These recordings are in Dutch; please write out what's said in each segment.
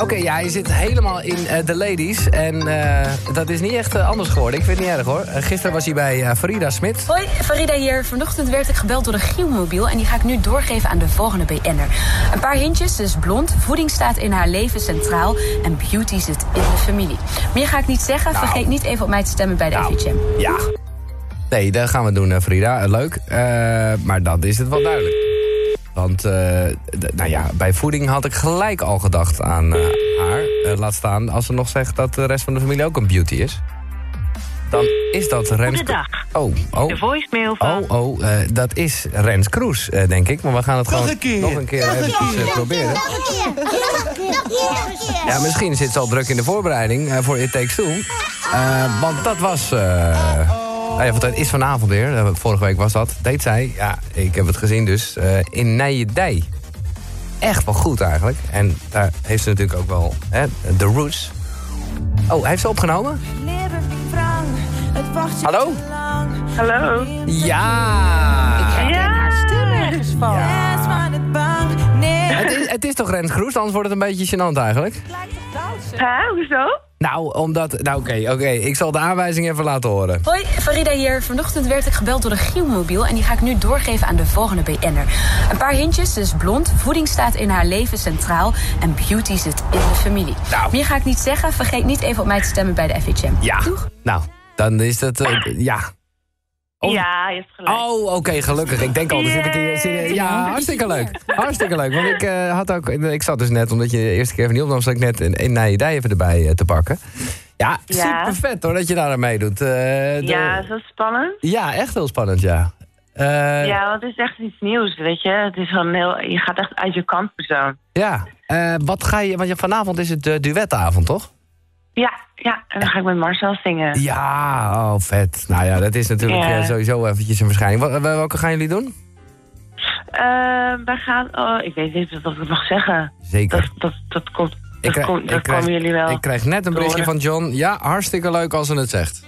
Oké, ja, je zit helemaal in eh, de ladies. En eh, dat is niet echt eh, anders geworden. Ik vind het niet erg hoor. Gisteren was hij bij Farida Smit. Hoi, Farida hier. Vanochtend werd ik gebeld door een Gielmobiel... en die ga ik nu doorgeven aan de volgende BN'er. Een paar hintjes, dus blond. Voeding staat in haar leven centraal. En beauty zit in de familie. Meer ga ik niet zeggen. Nou. Vergeet niet even op mij te stemmen bij de Nou, FHM. Ja. Nee, dat gaan we doen. Eh, leuk. Maar dat is het wel duidelijk. Want eh, nou ja, bij voeding had ik gelijk al gedacht aan eh, haar. Eh, laat staan als ze nog zegt dat de rest van de familie ook een beauty is. Dan is dat Rens... Goedendag. Oh, oh. De voicemail van... Oh, oh, eh, dat is Rens Kroes, eh, denk ik. Maar we gaan het gewoon een keer. nog een keer eventjes, eh, proberen. Nog een keer, nog een keer, nog een keer. Ja, misschien zit ze al druk in de voorbereiding voor It Takes Two. Eh, want dat was... eh nou ja, want het is vanavond weer. Eh, Vorige week was dat. Deed zij. Ja, ik heb het gezien dus. eh, in Nijedij. Echt wel goed eigenlijk. En daar heeft ze natuurlijk ook wel hè, de roots. Oh, heeft ze opgenomen? Hallo? Hallo? Ja! Ja! Het is, het is toch Rens Kroes, anders wordt het een beetje gênant eigenlijk. Hè, hoezo? Nou, omdat... Nou, oké, oké. Ik zal de aanwijzing even laten horen. Hoi, Farida hier. Vanochtend werd ik gebeld door een Gielmobiel... en die ga ik nu doorgeven aan de volgende BN'er. Een paar hintjes, dus blond. Voeding staat in haar leven centraal. En beauty zit in de familie. Nou. Meer ga ik niet zeggen. Vergeet niet even op mij te stemmen bij de FHM. Ja. Doeg. Nou, dan is dat... eh, ja. Ja, je hebt gelijk. Oh, oké, gelukkig. Ik denk al, er zit een keer... zit- Ja, hartstikke leuk. Hartstikke leuk. Want ik eh, had ook... Ik zat dus net, omdat je de eerste keer even niet opnam... zat ik net een, een Nijedij even erbij eh, te pakken. Ja, Ja. super vet hoor, dat je daar aan meedoet. Eh, de- Ja, is dat spannend? ja, echt heel spannend, ja. Eh, ja, want het is echt iets nieuws, weet je. Het is gewoon heel... Je gaat echt uit je kantpersoon. Ja, Eh, wat ga je... Want vanavond is het uh, duetavond, toch? Ja, ja. En dan ga ik met Marcel zingen. Ja, oh vet. Nou ja, dat is natuurlijk Ja. eh, sowieso eventjes een verschijning. Wat, wel- welke gaan jullie doen? Eh, wij gaan... Oh, ik weet niet of ik het mag zeggen. Zeker. Dat, dat, dat komt... Dat, komen jullie wel. Ik krijg net een berichtje van John. Ja, hartstikke leuk als ze het zegt.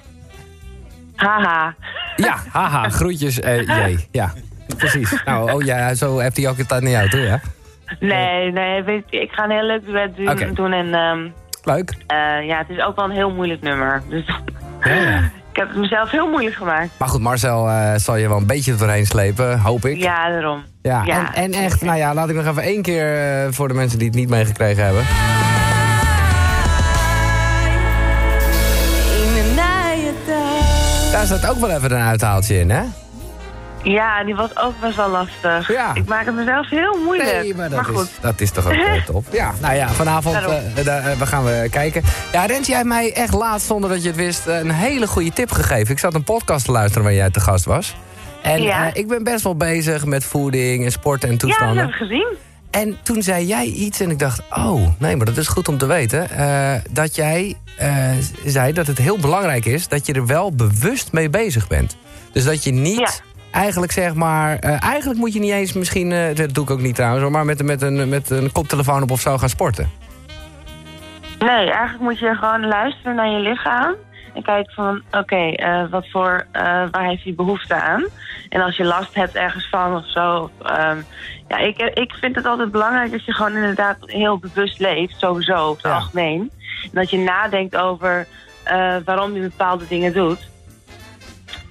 Haha. Ja, haha, groetjes. eh jee, ja, precies. Nou, oh ja, zo hebt hij ook het naar jou toe, ja? Nee, nee, weet ik ga een heel leuk duet doen en ehm, Leuk. eh, ja, het is ook wel een heel moeilijk nummer. Dus Ja, ik heb het mezelf heel moeilijk gemaakt. Maar goed, Marcel eh, zal je wel een beetje doorheen slepen, hoop ik. Ja, daarom. Ja, Ja. En, en echt, nou ja, laat ik nog even één keer eh, voor de mensen die het niet meegekregen hebben. Daar zat ook wel even een uithaaltje in, hè? Ja, die was ook best wel lastig. Ja. Ik maak het mezelf heel moeilijk. Nee, maar dat, goed. is, dat is toch ook eh, top. Ja, nou ja, vanavond eh, eh, we gaan we kijken. Ja, Rens, jij hebt mij echt laatst, zonder dat je het wist, eh, een hele goede tip gegeven. Ik zat een podcast te luisteren waar jij te gast was. En Ja. eh, ik ben best wel bezig met voeding en sport en Ja, dat toestanden. heb ik gezien. En toen zei jij iets en ik dacht, oh, nee, maar dat is goed om te weten. eh, dat jij eh, zei dat het heel belangrijk is dat je er wel bewust mee bezig bent. Dus dat je niet. Eigenlijk zeg maar... eh, eigenlijk moet je niet eens misschien, eh, dat doe ik ook niet trouwens... hoor, maar met, met, een, met een koptelefoon op of zo gaan sporten. Nee, eigenlijk moet je gewoon luisteren naar je lichaam. En kijken van, oké, eh, wat voor, waar heeft hij behoefte aan? En als je last hebt ergens van of zo. ehm, ja, ik, ik vind het altijd belangrijk dat je gewoon inderdaad heel bewust leeft. Sowieso, over het Ja. algemeen. En dat je nadenkt over waarom je bepaalde dingen doet.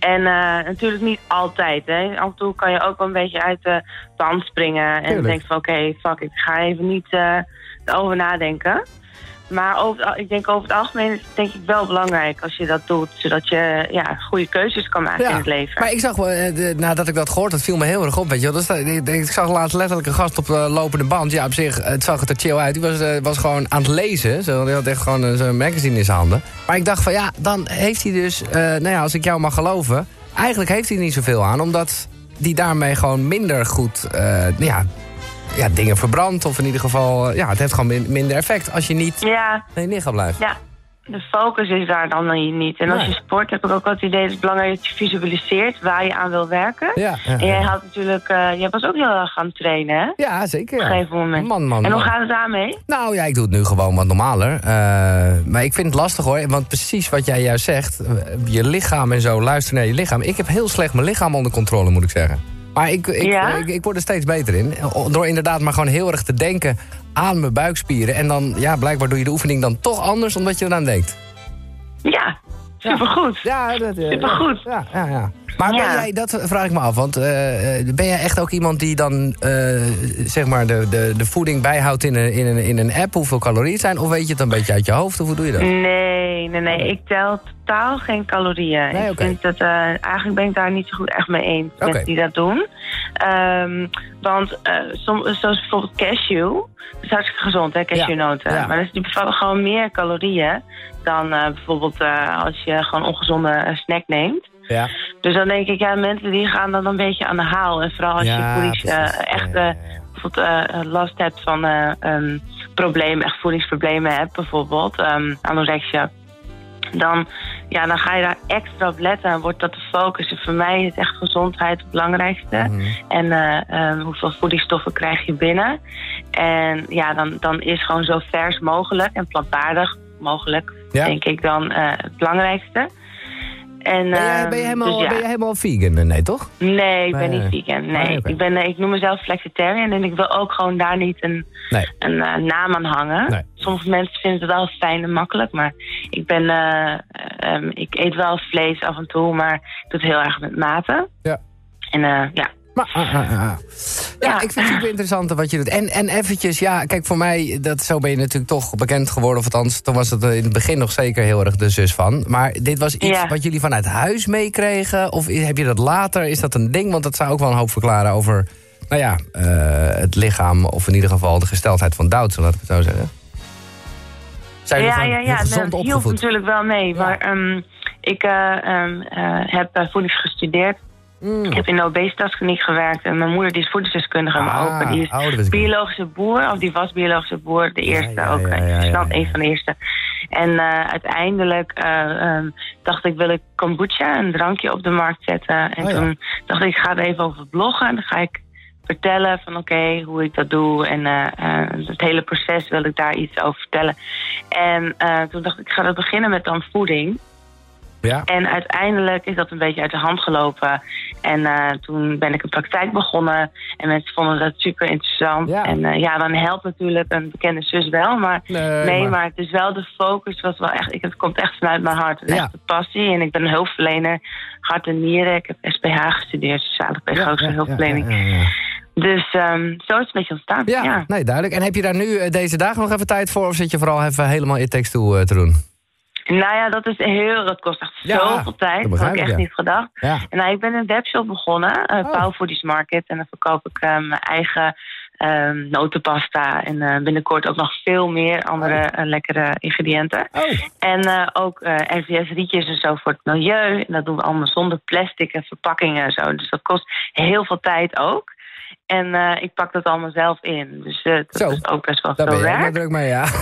En eh, natuurlijk niet altijd. Hè. Af en toe kan je ook wel een beetje uit de tand springen. En denken van oké, fuck, ik ga even niet eh, erover nadenken. Maar over, ik denk over het algemeen is het denk ik wel belangrijk als je dat doet. Zodat je ja, goede keuzes kan maken in het leven. Maar ik zag, wel, eh, nadat ik dat gehoord had, viel me heel erg op. Weet je. Dat ik, ik zag laatst letterlijk een gast op de lopende band. Ja, op zich, het zag het er chill uit. Die was, eh, was gewoon aan het lezen. Zo, die had echt gewoon eh, zo'n magazine in zijn handen. Maar ik dacht van ja, dan heeft hij dus, nou ja, als ik jou mag geloven... eigenlijk heeft hij er niet zoveel aan, omdat die daarmee gewoon minder goed... ja, ja, dingen verbrandt. Of in ieder geval, eh, ja, het heeft gewoon min- minder effect als je niet Ja, lichaam blijft. ja, de focus is daar dan niet. En als Nee. je sport heb ik ook wel het idee dat het belangrijk is dat je visualiseert waar je aan wil werken. Ja, ja, En jij had natuurlijk, eh jij was ook heel erg aan het trainen, hè? ja zeker. Op een gegeven moment. Man, man, en hoe man. gaat het daarmee? Nou ja, ik doe het nu gewoon wat normaler. Eh, maar ik vind het lastig hoor. Want precies wat jij juist zegt. Je lichaam en zo, luisteren naar je lichaam. Ik heb heel slecht mijn lichaam onder controle, moet ik zeggen. Maar ik, ik, Ja? ik, ik word er steeds beter in. Door inderdaad maar gewoon heel erg te denken aan mijn buikspieren. En dan, ja, blijkbaar doe je de oefening dan toch anders omdat je eraan denkt. Ja, supergoed. Ja, dat, eh, Supergoed. Ja, ja, ja. Maar ben jij, dat vraag ik me af, want eh, eh, ben jij echt ook iemand die dan eh, zeg maar de, de, de voeding bijhoudt in een, in, een, in een app, hoeveel calorieën zijn? Of weet je het een beetje uit je hoofd, of hoe doe je dat? Nee, nee, nee. Ik tel totaal geen calorieën. Nee, ik vind dat, eigenlijk ben ik daar niet zo goed echt mee eens. Mensen die dat doen. Ehm, want som, zoals bijvoorbeeld cashew. Dat is hartstikke gezond, hè, cashewnoten. Ja, ja. Maar dus die bevatten gewoon meer calorieën dan bijvoorbeeld als je gewoon ongezonde snack neemt. Ja. Dus dan denk ik, ja, mensen die gaan dan een beetje aan de haal. En vooral als Ja, je voedings, eh, echt eh, bijvoorbeeld eh, last hebt van um, problemen, echt voedingsproblemen hebt, bijvoorbeeld ehm, anorexia. Dan, ja, dan ga je daar extra op letten en wordt dat de focus. En voor mij is echt gezondheid het belangrijkste. Mhm. En eh, ehm, hoeveel voedingsstoffen krijg je binnen. En ja, dan, dan is gewoon zo vers mogelijk en plantwaardig mogelijk, Ja. denk ik dan het belangrijkste. En, Ben, ehm, ben, je helemaal, dus ja. ben je helemaal vegan? Nee, toch? Nee, ik ben Nee. niet vegan. Nee, ik, ben, eh, ik noem mezelf flexitarian en ik wil ook gewoon daar niet een, Nee. een eh, naam aan hangen. Sommige mensen vinden het wel fijn en makkelijk, maar ik ben, eh, ehm, ik eet wel vlees af en toe, maar ik doe het heel erg met mate. Ja. En ja, Maar, ah, ah, ah. Ja, Ja. ik vind het super interessant wat je doet. En, en eventjes, ja, kijk, voor mij, dat, zo ben je natuurlijk toch bekend geworden. Of althans, toen was het in het begin nog zeker heel erg de zus van. Maar dit was iets Ja. wat jullie vanuit huis meekregen? Of heb je dat later? Is dat een ding? Want dat zou ook wel een hoop verklaren over, nou ja, eh, het lichaam. Of in ieder geval de gesteldheid van Doutzen, laat ik het zo zeggen. Zijn ja, ja, ja. gezond dat hielp natuurlijk wel mee. Maar ehm, ik eh, ehm, eh, heb uh, voedings gestudeerd. Mm. Ik heb in de obesitaskliniek gewerkt. En mijn moeder die is voedingsdeskundige. mijn Ah, opa die is oh, biologische boer. Of die was biologische boer. De eerste ja, ook. ja, eh, ja, een van de eerste. En eh, uiteindelijk eh, ehm, dacht ik, wil ik kombucha, een drankje op de markt zetten. En Oh, toen dacht ik, ik ga er even over bloggen. En dan ga ik vertellen van oké, hoe ik dat doe. En eh, het hele proces wil ik daar iets over vertellen. En toen dacht ik, ik ga dat beginnen met dan voeding. Ja. En uiteindelijk is dat een beetje uit de hand gelopen. En eh, toen ben ik een praktijk begonnen. En mensen vonden dat super interessant. Ja. En eh, ja, dan helpt natuurlijk een bekende zus wel. Maar Nee, nee, maar- maar... het is wel de focus. Was wel echt, ik, het komt echt vanuit mijn hart. Ja. echte passie. En ik ben een hulpverlener. Hart en nieren. Ik heb SPH gestudeerd. Sociale pedagogische hulpverlening. Dus ehm, zo is het een beetje ontstaan. Ja, nee, duidelijk. En heb je daar nu eh, deze dagen nog even tijd voor? Of zit je vooral even helemaal It Takes Two eh, te doen? Nou ja, dat is heel... Dat kost echt Ja, zoveel tijd. dat Dat had ik echt ja. niet gedacht. Ja. En nou, ik ben een webshop begonnen, uh, Oh. Foodies Market. En dan verkoop ik eh, mijn eigen ehm, notenpasta. En eh, binnenkort ook nog veel meer andere eh, lekkere ingrediënten. Oh, En ook eh RVS rietjes en zo voor het milieu. En dat doen we allemaal zonder plastic en verpakkingen en zo. Dus dat kost heel veel tijd ook. En eh, ik pak dat allemaal zelf in. Dus eh, dat Zo. is ook best wel daar ben veel werk. druk mee, ja.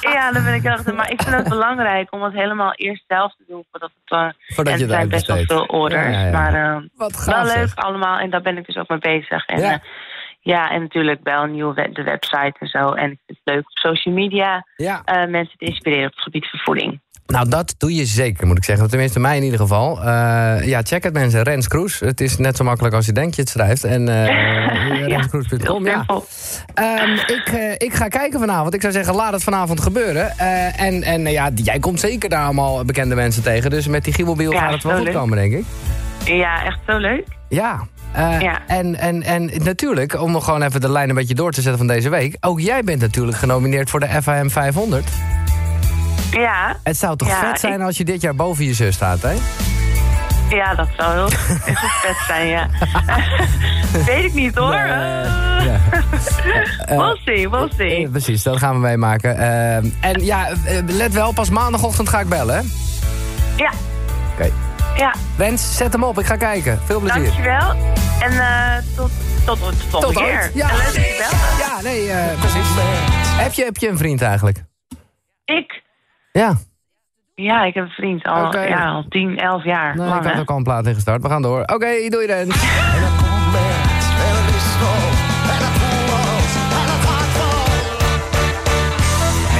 Ja, daar ben ik heel erg Maar ik vind het belangrijk om het helemaal eerst zelf te doen. Voordat het, eh, Voordat en er het zijn best wel veel orders. Ja, ja. Maar Wat gaaf, wel leuk zeg. allemaal. En daar ben ik dus ook mee bezig. En, Ja. en natuurlijk wel een nieuwe we- de website en zo. En ik vind het leuk op social media Ja, mensen te inspireren op het gebied van voeding. Nou dat doe je zeker, moet ik zeggen. Tenminste, mij in ieder geval. Eh, ja, check het mensen. Rens Kroes. Het is net zo makkelijk als je denkt je het schrijft. En eh Ja, renskroes.com, heel ja. Ehm, ik, eh, ik ga kijken vanavond. Ik zou zeggen, laat het vanavond gebeuren. Eh, en en eh, ja, jij komt zeker daar allemaal bekende mensen tegen. Dus met die giebelbiel Ja, gaat het wel goed leuk. komen, denk ik. Ja, echt zo leuk. Ja. eh, Ja. En, en, en natuurlijk, om nog gewoon even de lijn een beetje door te zetten van deze week. Ook jij bent natuurlijk genomineerd voor de FAM 500. Ja, Het zou toch Ja, vet zijn ik- als je dit jaar boven je zus staat, hè? ja dat zou heel, vet zijn, ja. Weet ik niet hoor. Eh, ja. we'll see, we'll Eh, see. precies, dat gaan we meemaken. Eh, en ja, eh, let wel, pas maandagochtend ga ik bellen, hè? Ja, Oké. ja. Wens, zet hem op. Ik ga kijken. Veel plezier. Dankjewel. En eh, tot, tot Tot ooit. keer. Ja. En leuk dat je belt. Ja, nee, eh, precies. Heb je, heb je een vriend eigenlijk? Ik? Ja. Ja, ik heb een vriend al, ja, al 10, 11 jaar. Lang, ik had hè? ook al een plaat ingestart. We gaan door. Oké, doei Rens.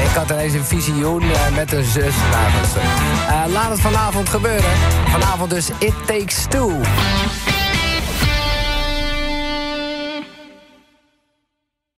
Ik had ineens een visioen eh, met een zus. Nou, is, eh, laat het vanavond gebeuren. Vanavond dus It Takes Two.